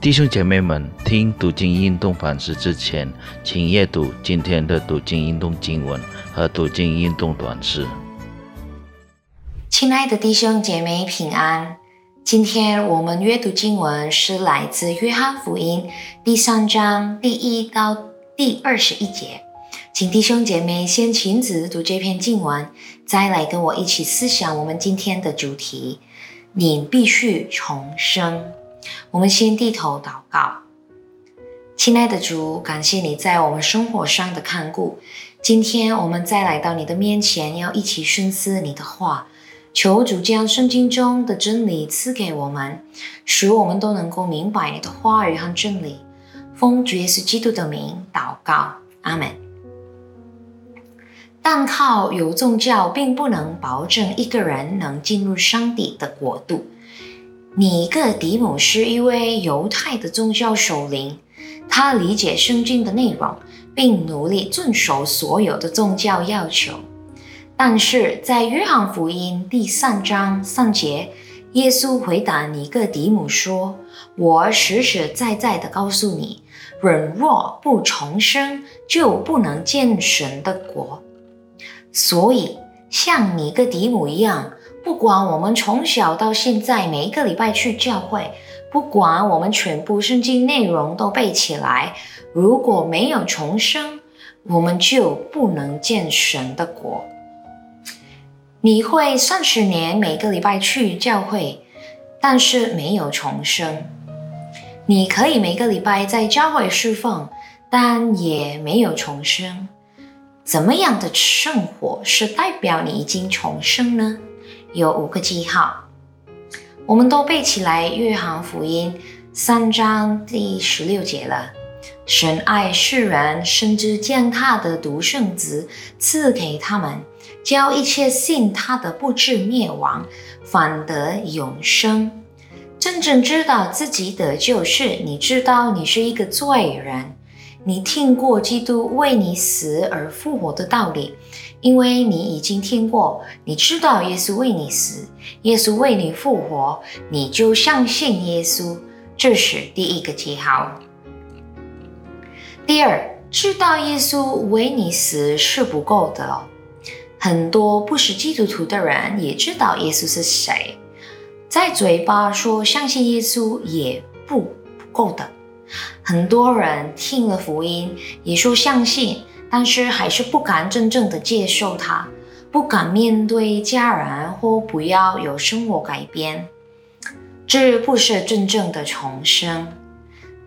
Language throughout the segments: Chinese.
弟兄姐妹们，听读经运动反思之前，请阅读今天的读经运动经文和读经运动短诗。亲爱的弟兄姐妹平安，今天我们阅读经文是来自约翰福音第三章第一到第二十一节，请弟兄姐妹先亲自读这篇经文，再来跟我一起思想我们今天的主题：你必须重生。我们先低头祷告，亲爱的主，感谢你在我们生活上的看顾。今天我们再来到你的面前，要一起深思你的话。求主将圣经中的真理赐给我们，使我们都能够明白你的话语和真理。奉主耶稣基督的名祷告，阿门。但靠有宗教，并不能保证一个人能进入上帝的国度。尼哥底母是一位犹太的宗教首领，他理解圣经的内容，并努力遵守所有的宗教要求。但是在约翰福音第三章三节，耶稣回答尼哥底母说：“我实实在在的告诉你，人若不重生，就不能见神的国。”所以，像尼哥底母一样。不管我们从小到现在每一个礼拜去教会，不管我们全部圣经内容都背起来，如果没有重生，我们就不能见神的国。你会三十年每个礼拜去教会，但是没有重生。你可以每个礼拜在教会侍奉，但也没有重生。怎么样的生活是代表你已经重生呢？有五个记号，我们都背起来。约翰福音三章第十六节了。神爱世人，甚至将他的独生子赐给他们，叫一切信他的不至灭亡，反得永生。真正知道自己的救是，你知道你是一个罪人。你听过基督为你死而复活的道理，因为你已经听过，你知道耶稣为你死，耶稣为你复活，你就相信耶稣，这是第一个记号。第二，知道耶稣为你死是不够的，很多不是基督徒的人也知道耶稣是谁，在嘴巴说相信耶稣也不不够的。很多人听了福音，也说相信，但是还是不敢真正的接受它，不敢面对家人，或不要有生活改变。这不是真正的重生。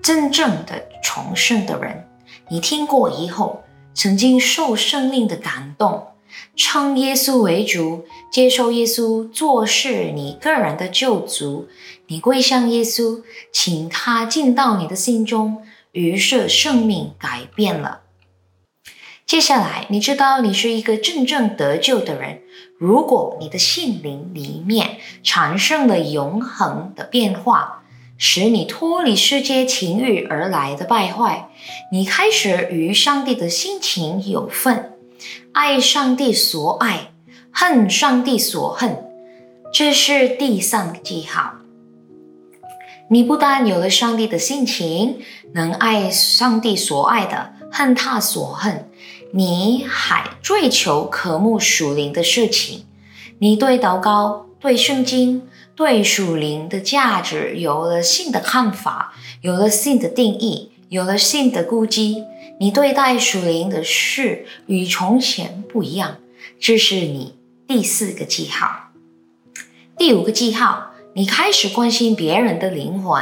真正的重生的人，你听过以后，曾经受生命的感动。称耶稣为主，接受耶稣做事，你个人的救主，你归向耶稣，请他进到你的心中，于是生命改变了。接下来，你知道你是一个真正得救的人。如果你的心灵里面产生了永恒的变化，使你脱离世界情欲而来的败坏，你开始与上帝的心情有份。爱上帝所爱，恨上帝所恨，这是第三个记号。你不但有了上帝的性情，能爱上帝所爱的，恨他所恨，你还追求渴慕属灵的事情。你对祷告、对圣经、对属灵的价值有了新的看法，有了新的定义，有了新的估计。你对待属灵的事与从前不一样，这是你第四个记号。第五个记号，你开始关心别人的灵魂。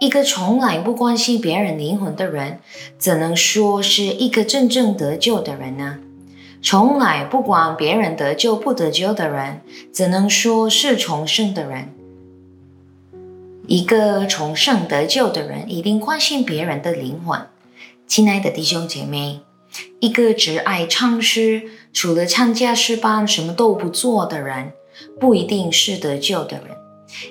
一个从来不关心别人灵魂的人，怎能说是一个真正得救的人呢？从来不管别人得救不得救的人，怎能说是重生的人？一个重生得救的人，一定关心别人的灵魂。亲爱的弟兄姐妹，一个只爱唱诗，除了参加诗班什么都不做的人，不一定是得救的人；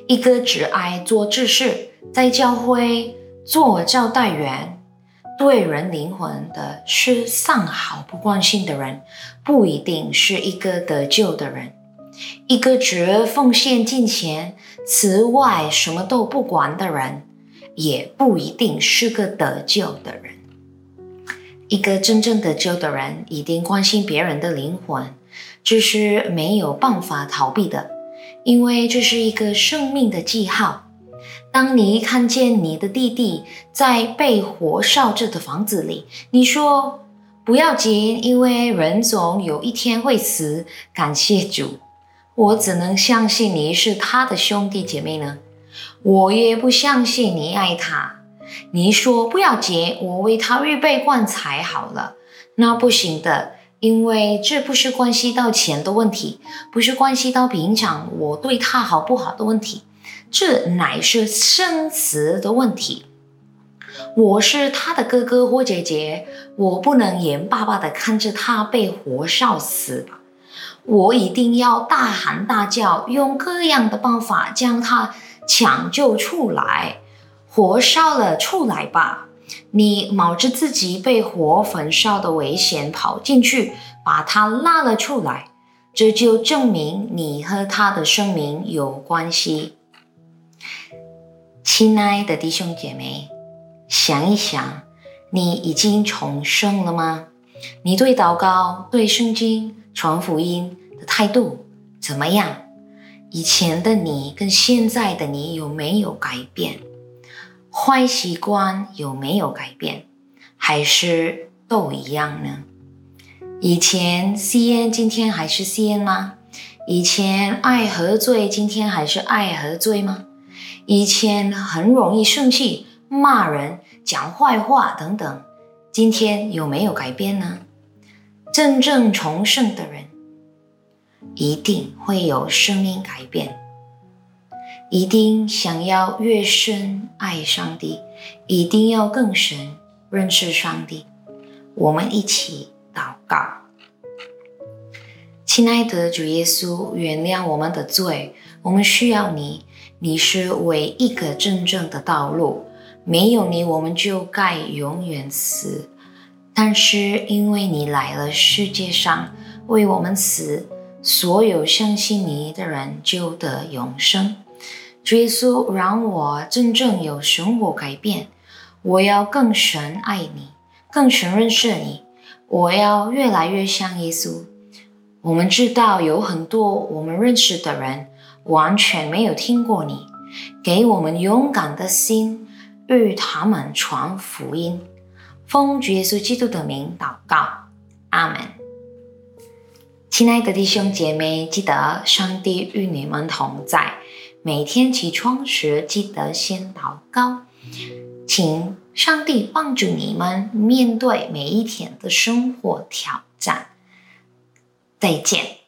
一个只爱做志事，在教会做招待员，对人灵魂的是丧毫不关心的人，不一定是一个得救的人；一个只奉献金钱，此外什么都不管的人。也不一定是个得救的人。一个真正得救的人，一定关心别人的灵魂，这是没有办法逃避的，因为这是一个生命的记号。当你看见你的弟弟在被火烧着的房子里，你说不要紧，因为人总有一天会死。感谢主，我怎能相信你是他的兄弟姐妹呢。我也不相信你爱他。你说不要紧，我为他预备棺材好了。那不行的，因为这不是关系到钱的问题，不是关系到平常我对他好不好的问题。这乃是生死的问题。我是他的哥哥或姐姐，我不能眼巴巴的看着他被火烧死？我一定要大喊大叫，用各样的办法将他抢救出来。火烧了出来吧！你冒着自己被火焚烧的危险跑进去，把他拉了出来，这就证明你和他的生命有关系。亲爱的弟兄姐妹，想一想，你已经重生了吗？你对祷告、对圣经、传福音的态度怎么样？以前的你跟现在的你有没有改变？坏习惯有没有改变？还是都一样呢？以前吸烟，今天还是吸烟吗？以前爱喝醉，今天还是爱喝醉吗？以前很容易生气、骂人、讲坏话等等，今天有没有改变呢？真正重生的人，一定会有生命改变，一定想要越深爱上帝，一定要更深认识上帝。我们一起祷告，亲爱的主耶稣，原谅我们的罪，我们需要你。你是唯一个真正的道路，没有你，我们就该永远死。但是因为你来了世界上为我们死，所有相信你的人就得永生。主耶稣，让我真正有生活改变。我要更深爱你，更深认识你。我要越来越像耶稣。我们知道有很多我们认识的人。完全没有听过你，给我们勇敢的心，与他们传福音。奉主耶稣基督的名祷告，阿门。亲爱的弟兄姐妹，记得上帝与你们同在。每天起床时，记得先祷告，请上帝帮助你们面对每一天的生活挑战。再见。